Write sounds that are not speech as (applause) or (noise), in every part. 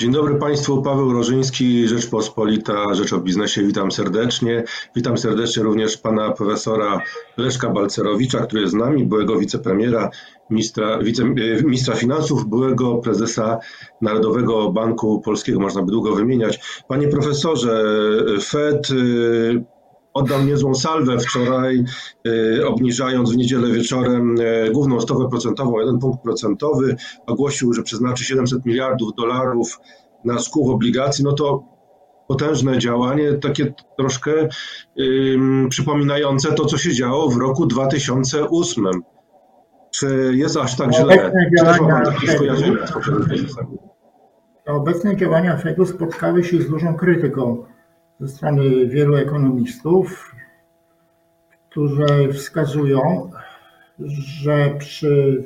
Dzień dobry Państwu, Paweł Rożyński, Rzeczpospolita, Rzecz o Biznesie. Witam serdecznie. Witam serdecznie również pana profesora Leszka Balcerowicza, który jest z nami, byłego wicepremiera, ministra, wiceministra finansów, byłego prezesa Narodowego Banku Polskiego, można by długo wymieniać. Panie profesorze, Fed y, oddał niezłą salwę wczoraj, y, obniżając w niedzielę wieczorem y, główną stopę procentową, jeden punkt procentowy, ogłosił, że przeznaczy 700 miliardów dolarów na skup obligacji, no to potężne działanie, takie troszkę przypominające to, co się działo w roku 2008. Czy jest aż tak źle? Czy Obecne działania Fedu spotkały się z dużą krytyką ze strony wielu ekonomistów, którzy wskazują, że przy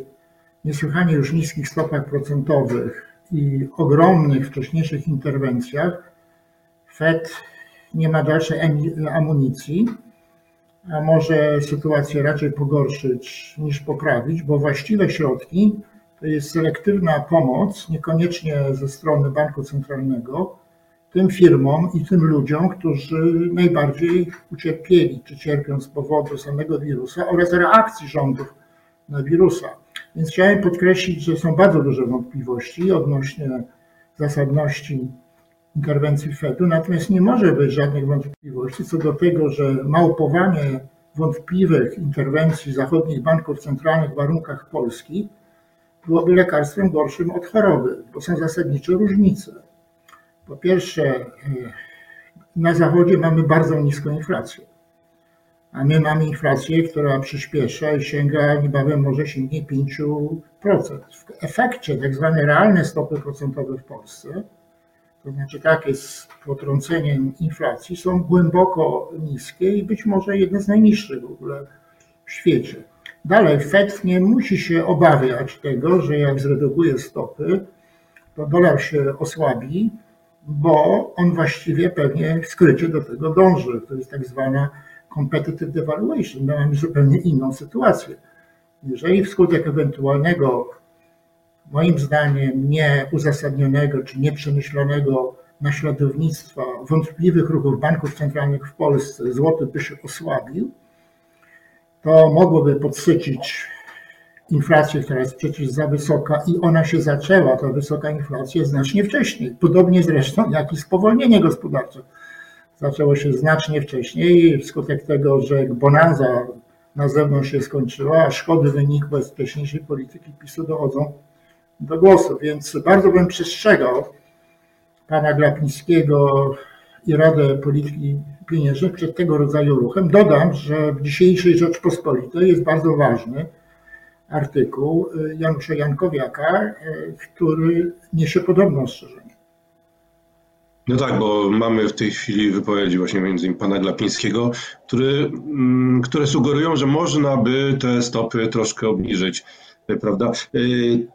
niesłychanie już niskich stopach procentowych i ogromnych wcześniejszych interwencjach Fed nie ma dalszej amunicji, a może sytuację raczej pogorszyć niż poprawić, bo właściwe środki to jest selektywna pomoc, niekoniecznie ze strony banku centralnego, tym firmom i tym ludziom, którzy najbardziej ucierpieli, czy cierpią z powodu samego wirusa oraz reakcji rządów na wirusa. Więc chciałem podkreślić, że są bardzo duże wątpliwości odnośnie zasadności interwencji Fedu, natomiast nie może być żadnych wątpliwości co do tego, że małpowanie wątpliwych interwencji zachodnich banków centralnych w warunkach polskich byłoby lekarstwem gorszym od choroby, bo są zasadnicze różnice. Po pierwsze, e, na Zachodzie mamy bardzo niską inflację, a my mamy inflację, która przyspiesza i sięga niebawem może sięgnie 5%. W efekcie tak zwane realne stopy procentowe w Polsce, to znaczy takie z potrąceniem inflacji, są głęboko niskie i być może jedne z najniższych w ogóle w świecie. Dalej, Fed nie musi się obawiać tego, że jak zredukuje stopy, to dolar się osłabi, bo on właściwie pewnie w skrycie do tego dąży. To jest tak zwana competitive devaluation. My mamy zupełnie inną sytuację. Jeżeli wskutek ewentualnego, moim zdaniem, nieuzasadnionego czy nieprzemyślonego naśladownictwa wątpliwych ruchów banków centralnych w Polsce złoty by się osłabił, to mogłoby podsycić inflację, która jest przecież za wysoka i ona się zaczęła, ta wysoka inflacja, znacznie wcześniej. Podobnie zresztą jak i spowolnienie gospodarcze. Zaczęło się znacznie wcześniej wskutek tego, że bonanza na zewnątrz się skończyła, a szkody wynikłe z wcześniejszej polityki PiSu dochodzą do głosu. Więc bardzo bym przestrzegał pana Glapińskiego i Radę Polityki Pieniężnej przed tego rodzaju ruchem. Dodam, że w dzisiejszej Rzeczpospolitej jest bardzo ważny, artykuł y, Janusza Jankowiaka, y, który niesie podobne ostrzeżenie. No tak, bo mamy w tej chwili wypowiedzi właśnie między innymi pana Glapińskiego, który, mm, które sugerują, że można by te stopy troszkę obniżyć, y, prawda?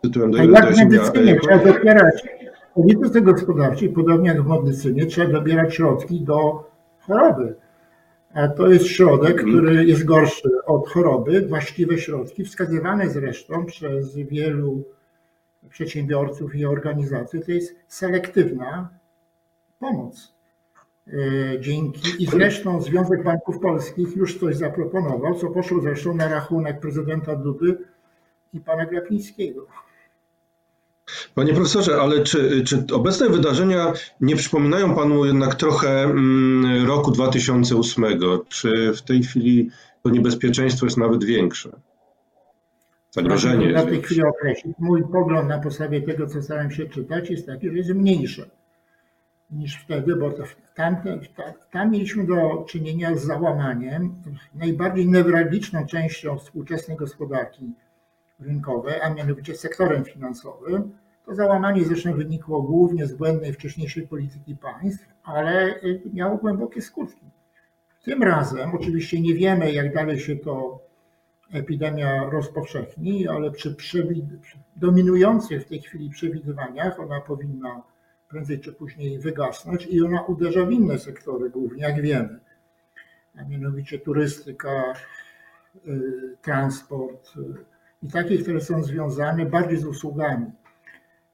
Tytułem do, A jak w medycynie trzeba dobierać, w polityce gospodarczej, podobnie jak w medycynie, trzeba dobierać środki do choroby. A to jest środek, mhm. który jest gorszy od choroby. Właściwe środki, wskazywane zresztą przez wielu przedsiębiorców i organizacji, to jest selektywna pomoc. E, dzięki i zresztą Związek Banków Polskich już coś zaproponował, co poszło zresztą na rachunek prezydenta Dudy i pana Glapińskiego. Panie profesorze, ale czy, czy obecne wydarzenia nie przypominają panu jednak trochę mm, roku 2008? Czy w tej chwili to niebezpieczeństwo jest nawet większe? Zagrożenie jest Na tej chwili określić. Mój pogląd na podstawie tego, co starałem się czytać, jest taki, że jest mniejsze niż wtedy, bo tam, tam mieliśmy do czynienia z załamaniem najbardziej newralgiczną częścią współczesnej gospodarki rynkowej, a mianowicie sektorem finansowym. To załamanie zresztą wynikło głównie z błędnej wcześniejszej polityki państw, ale y, miało głębokie skutki. Tym razem oczywiście nie wiemy, jak dalej się to epidemia rozpowszechni, ale przy dominujących w tej chwili przewidywaniach ona powinna prędzej czy później wygasnąć i ona uderza w inne sektory głównie, jak wiemy, a mianowicie turystyka, y, transport, y, i takie, które są związane bardziej z usługami.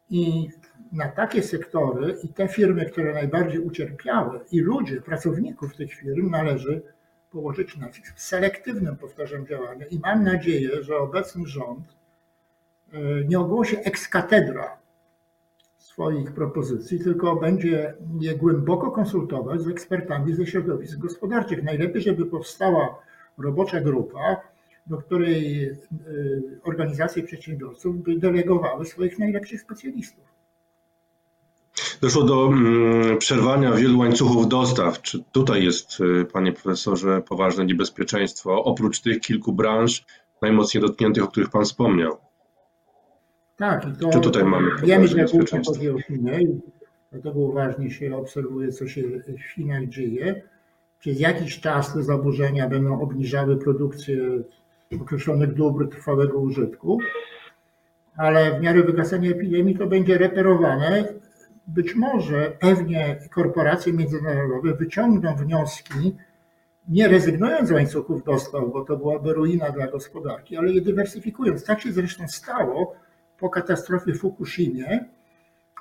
I na takie sektory i te firmy, które najbardziej ucierpiały i ludzie, pracowników tych firm należy położyć nacisk w selektywnym, powtarzam, działaniu i mam nadzieję, że obecny rząd e, nie ogłosi ex swoich propozycji, tylko będzie je głęboko konsultować z ekspertami ze środowisk gospodarczych. Najlepiej, żeby powstała robocza grupa, do której e, organizacje przedsiębiorców by delegowały swoich najlepszych specjalistów. Doszło do mm, przerwania wielu łańcuchów dostaw. Czy tutaj jest, y, panie profesorze, poważne niebezpieczeństwo, oprócz tych kilku branż najmocniej dotkniętych, o których pan wspomniał? Tak, i to Czy tutaj mamy wiemy, że chodzi o Chiny i dlatego uważnie się obserwuje, co się w Chinach dzieje. Przez jakiś czas te zaburzenia będą obniżały produkcję określonych dóbr trwałego użytku, ale w miarę wygasania epidemii to będzie reperowane być może pewnie korporacje międzynarodowe wyciągną wnioski, nie rezygnując z łańcuchów dostaw, bo to byłaby ruina dla gospodarki, ale je dywersyfikując. Tak się zresztą stało po katastrofie w Fukushimie,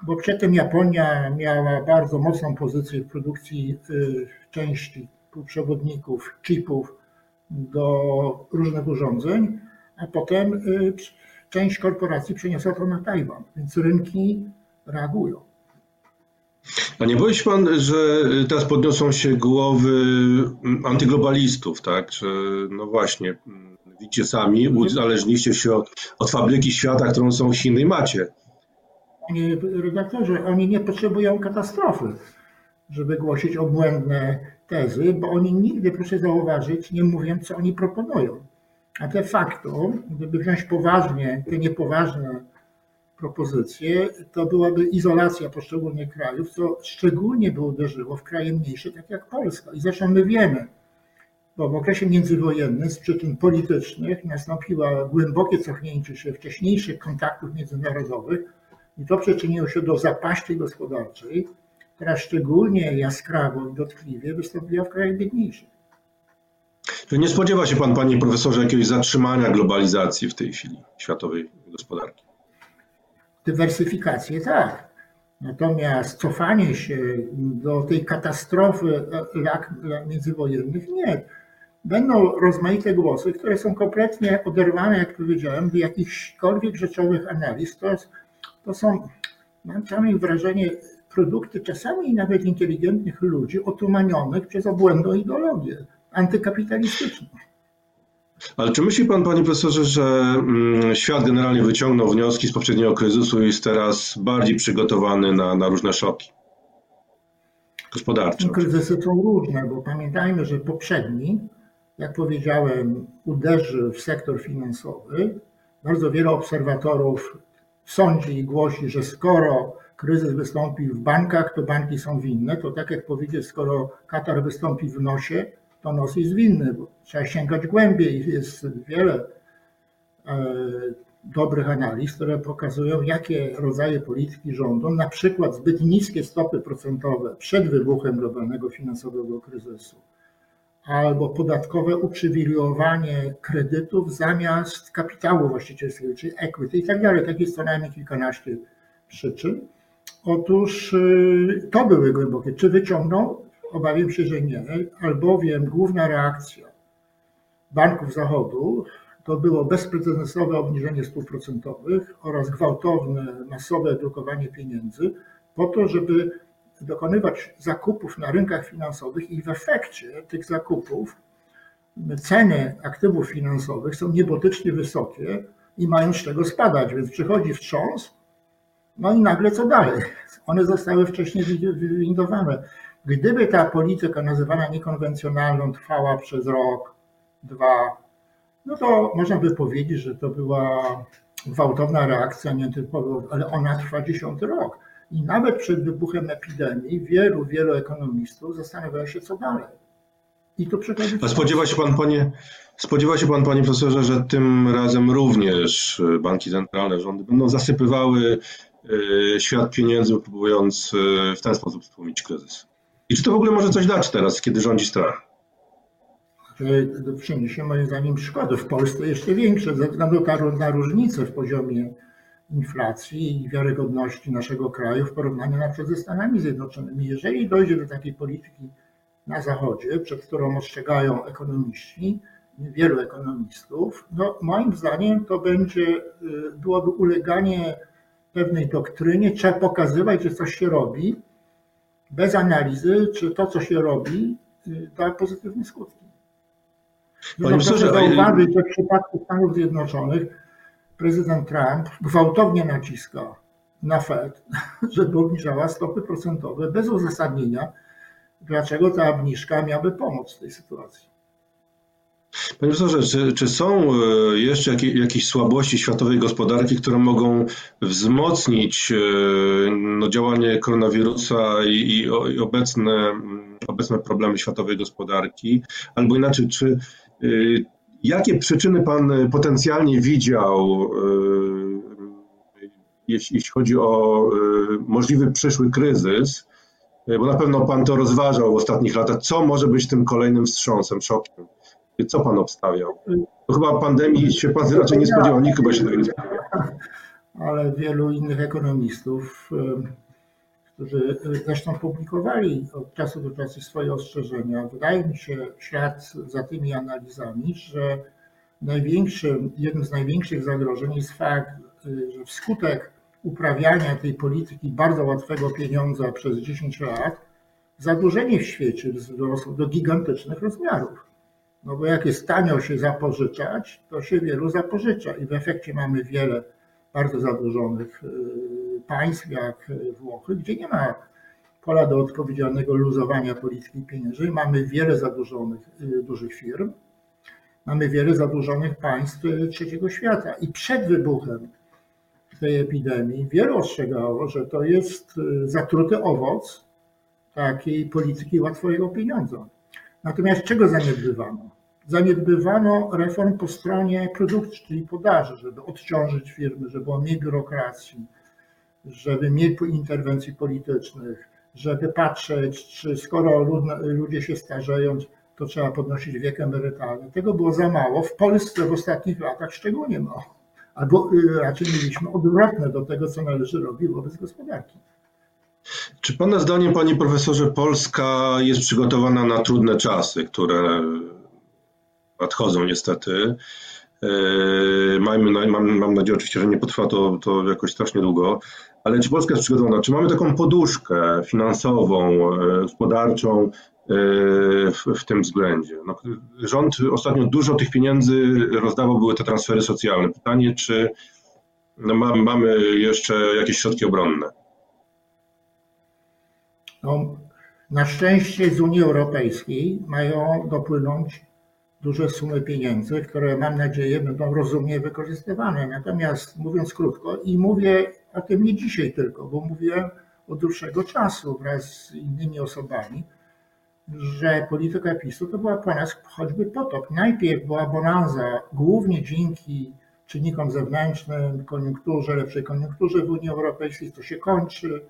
bo przedtem Japonia miała bardzo mocną pozycję w produkcji y, części półprzewodników, chipów do różnych urządzeń, a potem y, część korporacji przeniosła to na Tajwan, więc rynki reagują. A nie boi się pan, że teraz podniosą się głowy antyglobalistów, tak? Że no właśnie, widzicie sami, uzależniliście się od, od fabryki świata, którą są Chiny i macie. Panie redaktorze, oni nie potrzebują katastrofy, żeby głosić obłędne tezy, bo oni nigdy, proszę zauważyć, nie mówią, co oni proponują. A de facto, gdyby wziąć poważnie te niepoważne propozycje, to byłaby izolacja poszczególnych krajów, co szczególnie by uderzyło w kraje mniejsze, tak jak Polska. I zresztą my wiemy, bo w okresie międzywojennym z przyczyn politycznych nastąpiło głębokie cofnięcie się wcześniejszych kontaktów międzynarodowych i to przyczyniło się do zapaści gospodarczej, która szczególnie jaskrawo i dotkliwie wystąpiła w krajach biedniejszych. Czy nie spodziewa się pan, panie profesorze, jakiegoś zatrzymania globalizacji w tej chwili światowej gospodarki? Dywersyfikację tak. Natomiast cofanie się do tej katastrofy lat międzywojennych nie. Będą rozmaite głosy, które są kompletnie oderwane, jak powiedziałem, do jakichśkolwiek rzeczowych analiz. To, to są, mam czasami wrażenie, produkty czasami nawet inteligentnych ludzi otumanionych przez obłędną ideologię antykapitalistyczną. Ale czy myśli pan, panie profesorze, że mm, świat generalnie wyciągnął wnioski z poprzedniego kryzysu i jest teraz bardziej przygotowany na, na różne szoki gospodarcze? Kryzysy są różne, bo pamiętajmy, że poprzedni, jak powiedziałem, uderzył w sektor finansowy. Bardzo wiele obserwatorów sądzi i głosi, że skoro kryzys wystąpi w bankach, to banki są winne. To tak jak powiedzieć, skoro Katar wystąpi w nosie, to nos jest winny. Trzeba sięgać głębiej. Jest wiele e, dobrych analiz, które pokazują, jakie rodzaje polityki rządu, na przykład zbyt niskie stopy procentowe przed wybuchem globalnego finansowego kryzysu, albo podatkowe uprzywilejowanie kredytów zamiast kapitału właścicielskiego, czyli equity i tak dalej. Tak jest co najmniej kilkanaście przyczyn. Otóż y, to były głębokie. Czy wyciągną? Obawiam się, że nie, albowiem główna reakcja banków Zachodu to było bezprecedensowe obniżenie stóp procentowych oraz gwałtowne, masowe drukowanie pieniędzy po to, żeby dokonywać zakupów na rynkach finansowych i w efekcie tych zakupów ceny aktywów finansowych są niebotycznie wysokie i mają z czego spadać, więc przychodzi wstrząs, no i nagle co dalej? One zostały wcześniej wywindowane. Gdyby ta polityka nazywana niekonwencjonalną trwała przez rok, dwa, no to można by powiedzieć, że to była gwałtowna reakcja nietypowa, ale ona trwa dziesiąty rok. I nawet przed wybuchem epidemii wielu, wielu ekonomistów zastanawiało się, co dalej. I to przychodzi. A spodziewa się pan, panie, spodziewa się pan, panie profesorze, że tym razem również banki centralne, rządy będą zasypywały e, świat pieniędzy, próbując e, w ten sposób stłumić kryzys? I czy to w ogóle może coś dać teraz, kiedy rządzi strach? Przyniesie moim zdaniem szkody. W Polsce jeszcze większe, ze względu na różnicę w poziomie inflacji i wiarygodności naszego kraju w porównaniu na przykład ze Stanami Zjednoczonymi. Jeżeli dojdzie do takiej polityki na Zachodzie, przed którą ostrzegają ekonomiści, wielu ekonomistów, no moim zdaniem to będzie, y, byłoby uleganie pewnej doktrynie, trzeba pokazywać, że coś się robi, bez analizy, czy to, co się robi, y, da pozytywne skutki. Panie proszę zauważyć, że w przypadku Stanów Zjednoczonych prezydent Trump gwałtownie naciska na Fed, (laughs) żeby obniżała stopy procentowe bez uzasadnienia, dlaczego ta obniżka miałaby pomóc w tej sytuacji. Panie profesorze, czy, czy są e, jeszcze jakieś, jakieś słabości światowej gospodarki, które mogą wzmocnić e, no, działanie koronawirusa i, i, obecne, obecne problemy światowej gospodarki? Albo inaczej, czy e, jakie przyczyny Pan potencjalnie widział, jeśli, jeśli chodzi o możliwy przyszły kryzys? Bo na pewno Pan to rozważał w ostatnich latach. Co może być tym kolejnym wstrząsem, szokiem? Co pan obstawiał? To chyba pandemii się pan raczej nie spodziewał, nikt chyba się tego nie spodziewał. (laughs) Ale wielu innych ekonomistów, którzy zresztą publikowali od czasu do czasu swoje ostrzeżenia, wydaje mi się ślad za tymi analizami, że największym, jednym z największych zagrożeń jest fakt, że wskutek uprawiania tej polityki bardzo łatwego pieniądza przez 10 lat, zadłużenie w świecie wzrosło do gigantycznych rozmiarów. No bo jak jest tanio się zapożyczać, to się wielu zapożycza i w efekcie mamy wiele bardzo zadłużonych y, państw, jak Włochy, gdzie nie ma pola do odpowiedzialnego luzowania polityki pieniężnej. Mamy wiele zadłużonych y, dużych firm, mamy wiele zadłużonych państw y, trzeciego świata. I przed wybuchem tej epidemii wielu ostrzegało, że to jest zatruty owoc takiej polityki łatwego pieniądza. Natomiast czego zaniedbywano? Zaniedbywano reform po stronie produkcji, czyli podaży, żeby odciążyć firmy, żeby było mniej biurokracji, żeby mniej interwencji politycznych, żeby patrzeć, czy skoro ludzie się starzeją, to trzeba podnosić wiek emerytalny. Tego było za mało. W Polsce w ostatnich latach szczególnie mało. Albo y, raczej mieliśmy odwrotne do tego, co należy robić wobec gospodarki. Czy Pana zdaniem, Panie Profesorze, Polska jest przygotowana na trudne czasy, które nadchodzą niestety? E, mamy, mam, mam nadzieję oczywiście, że nie potrwa to, to jakoś strasznie długo, ale czy Polska jest przygotowana? Czy mamy taką poduszkę finansową, e, gospodarczą e, w, w tym względzie? No, rząd ostatnio dużo tych pieniędzy rozdawał, były te transfery socjalne. Pytanie, czy no, mamy jeszcze jakieś środki obronne? No, na szczęście z Unii Europejskiej mają dopłynąć duże sumy pieniędzy, które mam nadzieję będą rozumnie wykorzystywane. Natomiast mówiąc krótko, i mówię o tym nie dzisiaj tylko, bo mówię od dłuższego czasu wraz z innymi osobami, że polityka PiSu to była po nas choćby potop. Najpierw była bonanza głównie dzięki czynnikom zewnętrznym, koniunkturze, lepszej koniunkturze w Unii Europejskiej, to się kończy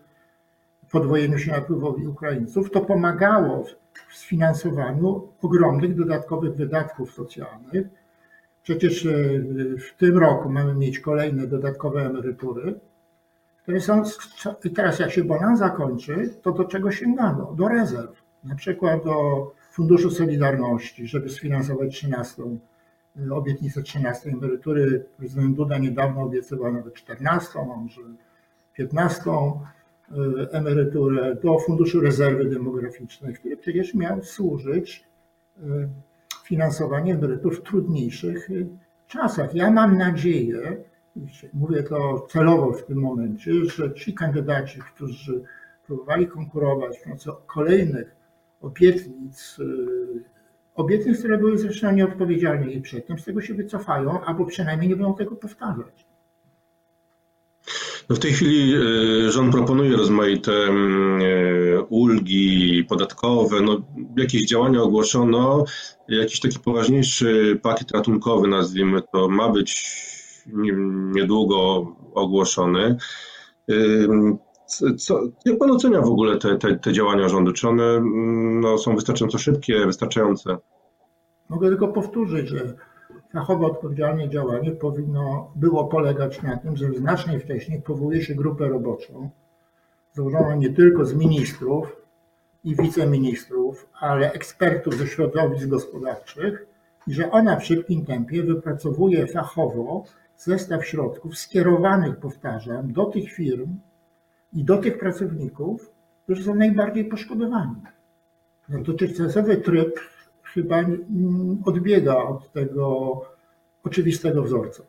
podwojeniu się napływowi Ukraińców, to pomagało w sfinansowaniu ogromnych dodatkowych wydatków socjalnych. Przecież e, w tym roku mamy mieć kolejne dodatkowe emerytury, które są, i teraz jak się bonanza kończy, to do czego sięgano? Do rezerw, na przykład do Funduszu Solidarności, żeby sfinansować 13, e, obietnicę 13 emerytury. Prezydent Duda niedawno obiecywał nawet 14, a może 15 E, emeryturę do Funduszu Rezerwy Demograficznej, który przecież miał służyć e, finansowaniu emerytur w trudniejszych e, czasach. Ja mam nadzieję, mówię to celowo w tym momencie, że ci kandydaci, którzy próbowali konkurować w pomocą kolejnych obietnic, obietnic, które były zresztą nieodpowiedzialne i przedtem, z tego się wycofają, albo przynajmniej nie będą tego powtarzać. No w tej chwili e, rząd proponuje rozmaite mm, e, ulgi podatkowe, no jakieś działania ogłoszono, jakiś taki poważniejszy pakiet ratunkowy, nazwijmy to, ma być niedługo ogłoszony. E, co, jak pan ocenia w ogóle te, te, te działania rządu? Czy one mm, no, są wystarczająco szybkie, wystarczające? Mogę tylko powtórzyć, że fachowo odpowiedzialne działanie powinno było polegać na tym, że znacznie wcześniej powołuje się grupę roboczą, złożoną nie tylko z ministrów i wiceministrów, ale ekspertów ze środowisk gospodarczych, i że ona w szybkim tempie wypracowuje fachowo zestaw środków skierowanych, powtarzam, do tych firm i do tych pracowników, którzy są najbardziej poszkodowani. No, dotychczasowy tryb chyba odbiega od tego oczywistego wzorca.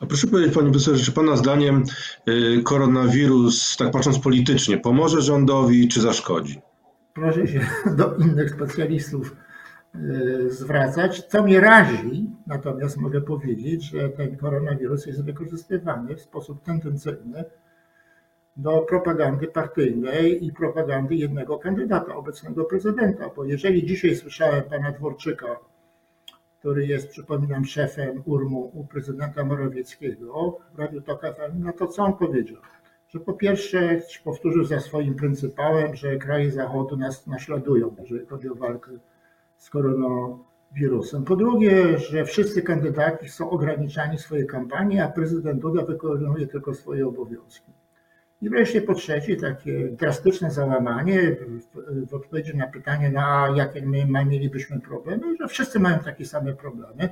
A proszę powiedzieć, panie profesorze, czy pana zdaniem y, koronawirus, tak patrząc politycznie, pomoże rządowi czy zaszkodzi? Proszę się (laughs) do innych specjalistów y, zwracać. Co mnie razi, natomiast mogę powiedzieć, że ten koronawirus jest wykorzystywany w sposób tendencyjny do propagandy partyjnej i propagandy jednego kandydata, obecnego prezydenta. Bo jeżeli dzisiaj słyszałem pana Dworczyka, który jest, przypominam, szefem URMU u prezydenta Morawieckiego w Radiu Tok FM, no to co on powiedział? Że po pierwsze powtórzył za swoim pryncypałem, że kraje Zachodu nas naśladują, jeżeli chodzi o walkę z koronawirusem. Po drugie, że wszyscy kandydaci są ograniczani w swojej kampanii, a prezydent Duda wykonuje tylko swoje obowiązki. I wreszcie po trzecie, takie drastyczne załamanie w, odpowiedzi na pytanie, na no jakie my mielibyśmy problemy, że wszyscy mają takie same problemy.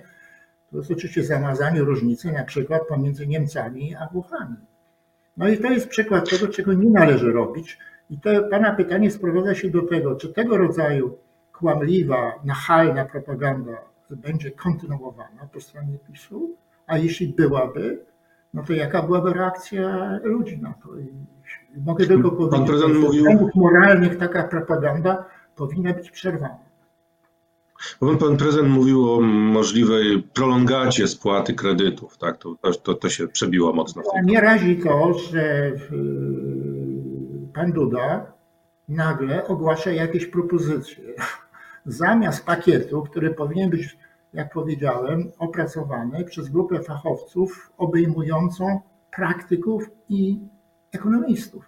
To jest oczywiście zamazanie różnicy na przykład pomiędzy Niemcami a Włochami. No i to jest przykład tego, czego nie należy robić. I to Pana pytanie sprowadza się do tego, czy tego rodzaju kłamliwa, nachalna propaganda będzie kontynuowana po stronie PiSu, a jeśli byłaby, no to jaka byłaby reakcja ludzi na to? I mogę tylko powiedzieć, Pan prezydent że mówił... moralnych taka propaganda powinna być przerwana. Pan prezydent mówił o możliwej prolongacie spłaty kredytów, tak? To, to, to się przebiło mocno. Nie razi to, że pan Duda nagle ogłasza jakieś propozycje. (laughs) Zamiast pakietu, który powinien być jak powiedziałem, opracowane przez grupę fachowców obejmującą praktyków i ekonomistów.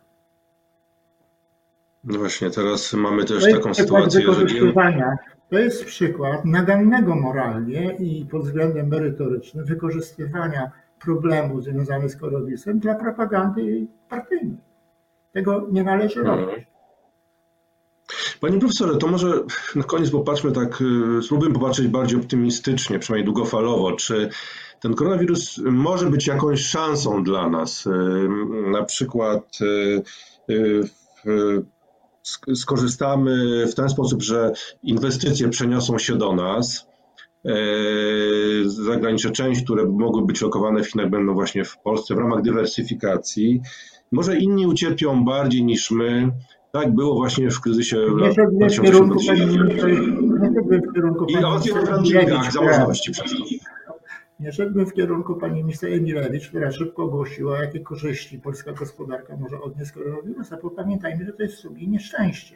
No właśnie, teraz mamy też taką sytuację, że. To jest przykład nagannego moralnie i pod względem merytorycznym wykorzystywania problemu związanego z koronawirusem dla propagandy partyjnej. Tego nie należy mhm. robić. Panie profesorze, to może na koniec popatrzmy tak, y, spróbujmy popatrzeć bardziej optymistycznie, przynajmniej długofalowo. Czy ten koronawirus może być jakąś szansą dla nas? Y, na przykład y, skorzystamy w ten sposób, że inwestycje przeniosą się do nas. Zagraniczne części, które mogły być lokowane w Chinach, będą właśnie w Polsce w ramach dywersyfikacji. Może inni ucierpią bardziej niż my. Tak było właśnie w kryzysie lat 2008 I o tym franchingach, zamożności przez to. Nie szedłbym w kierunku pani minister Emilewicz, która szybko ogłosiła, jakie korzyści polska gospodarka może odnieść z koronawirusa. Pamiętajmy, że to jest sobie nieszczęście.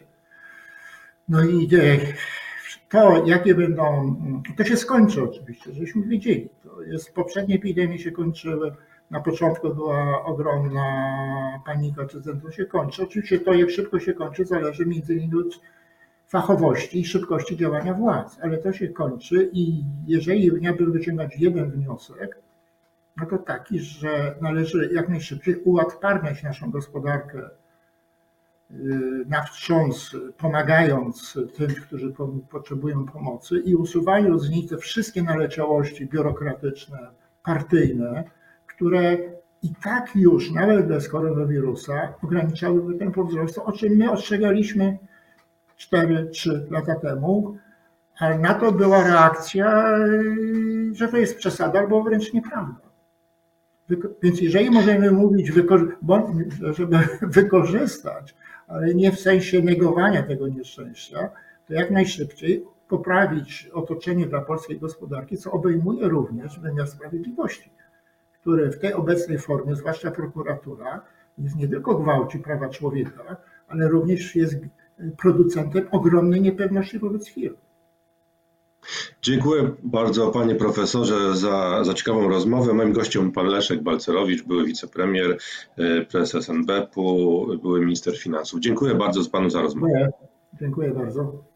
No i to, jakie będą, to się skończy oczywiście, żeśmy wiedzieli. To jest, poprzednie epidemie się kończyły, na początku była ogromna panika, czy to się kończy. Oczywiście to, jak szybko się kończy, zależy między innymi od fachowości i szybkości działania władz, ale to się kończy i jeżeli miałbym wyciągać jeden wniosek, no to taki, że należy jak najszybciej ułatwiać naszą gospodarkę y, na wstrząs, pomagając tym, którzy potrzebują pomocy i usuwając z nich te wszystkie naleciałości biurokratyczne, partyjne, które i tak już, nawet bez koronawirusa, ograniczałyby tempo wzrostu, o czym my ostrzegaliśmy 4-3 lata temu, ale na to była reakcja, że to jest przesada albo wręcz nieprawda. Więc jeżeli możemy mówić, żeby (laughs) wykorzystać, ale nie w sensie negowania tego nieszczęścia, to jak najszybciej poprawić otoczenie dla polskiej gospodarki, co obejmuje również wymiar sprawiedliwości które w tej obecnej formie, zwłaszcza prokuratura, jest nie tylko gwałci prawa człowieka, ale również jest producentem ogromnej niepewności wobec firm. Dziękuję bardzo panie profesorze za, za ciekawą rozmowę. Moim gościem pan Leszek Balcerowicz, były wicepremier, e, prezes NBP-u, były minister finansów. Dziękuję bardzo panu za rozmowę. Dziękuję, Dziękuję bardzo.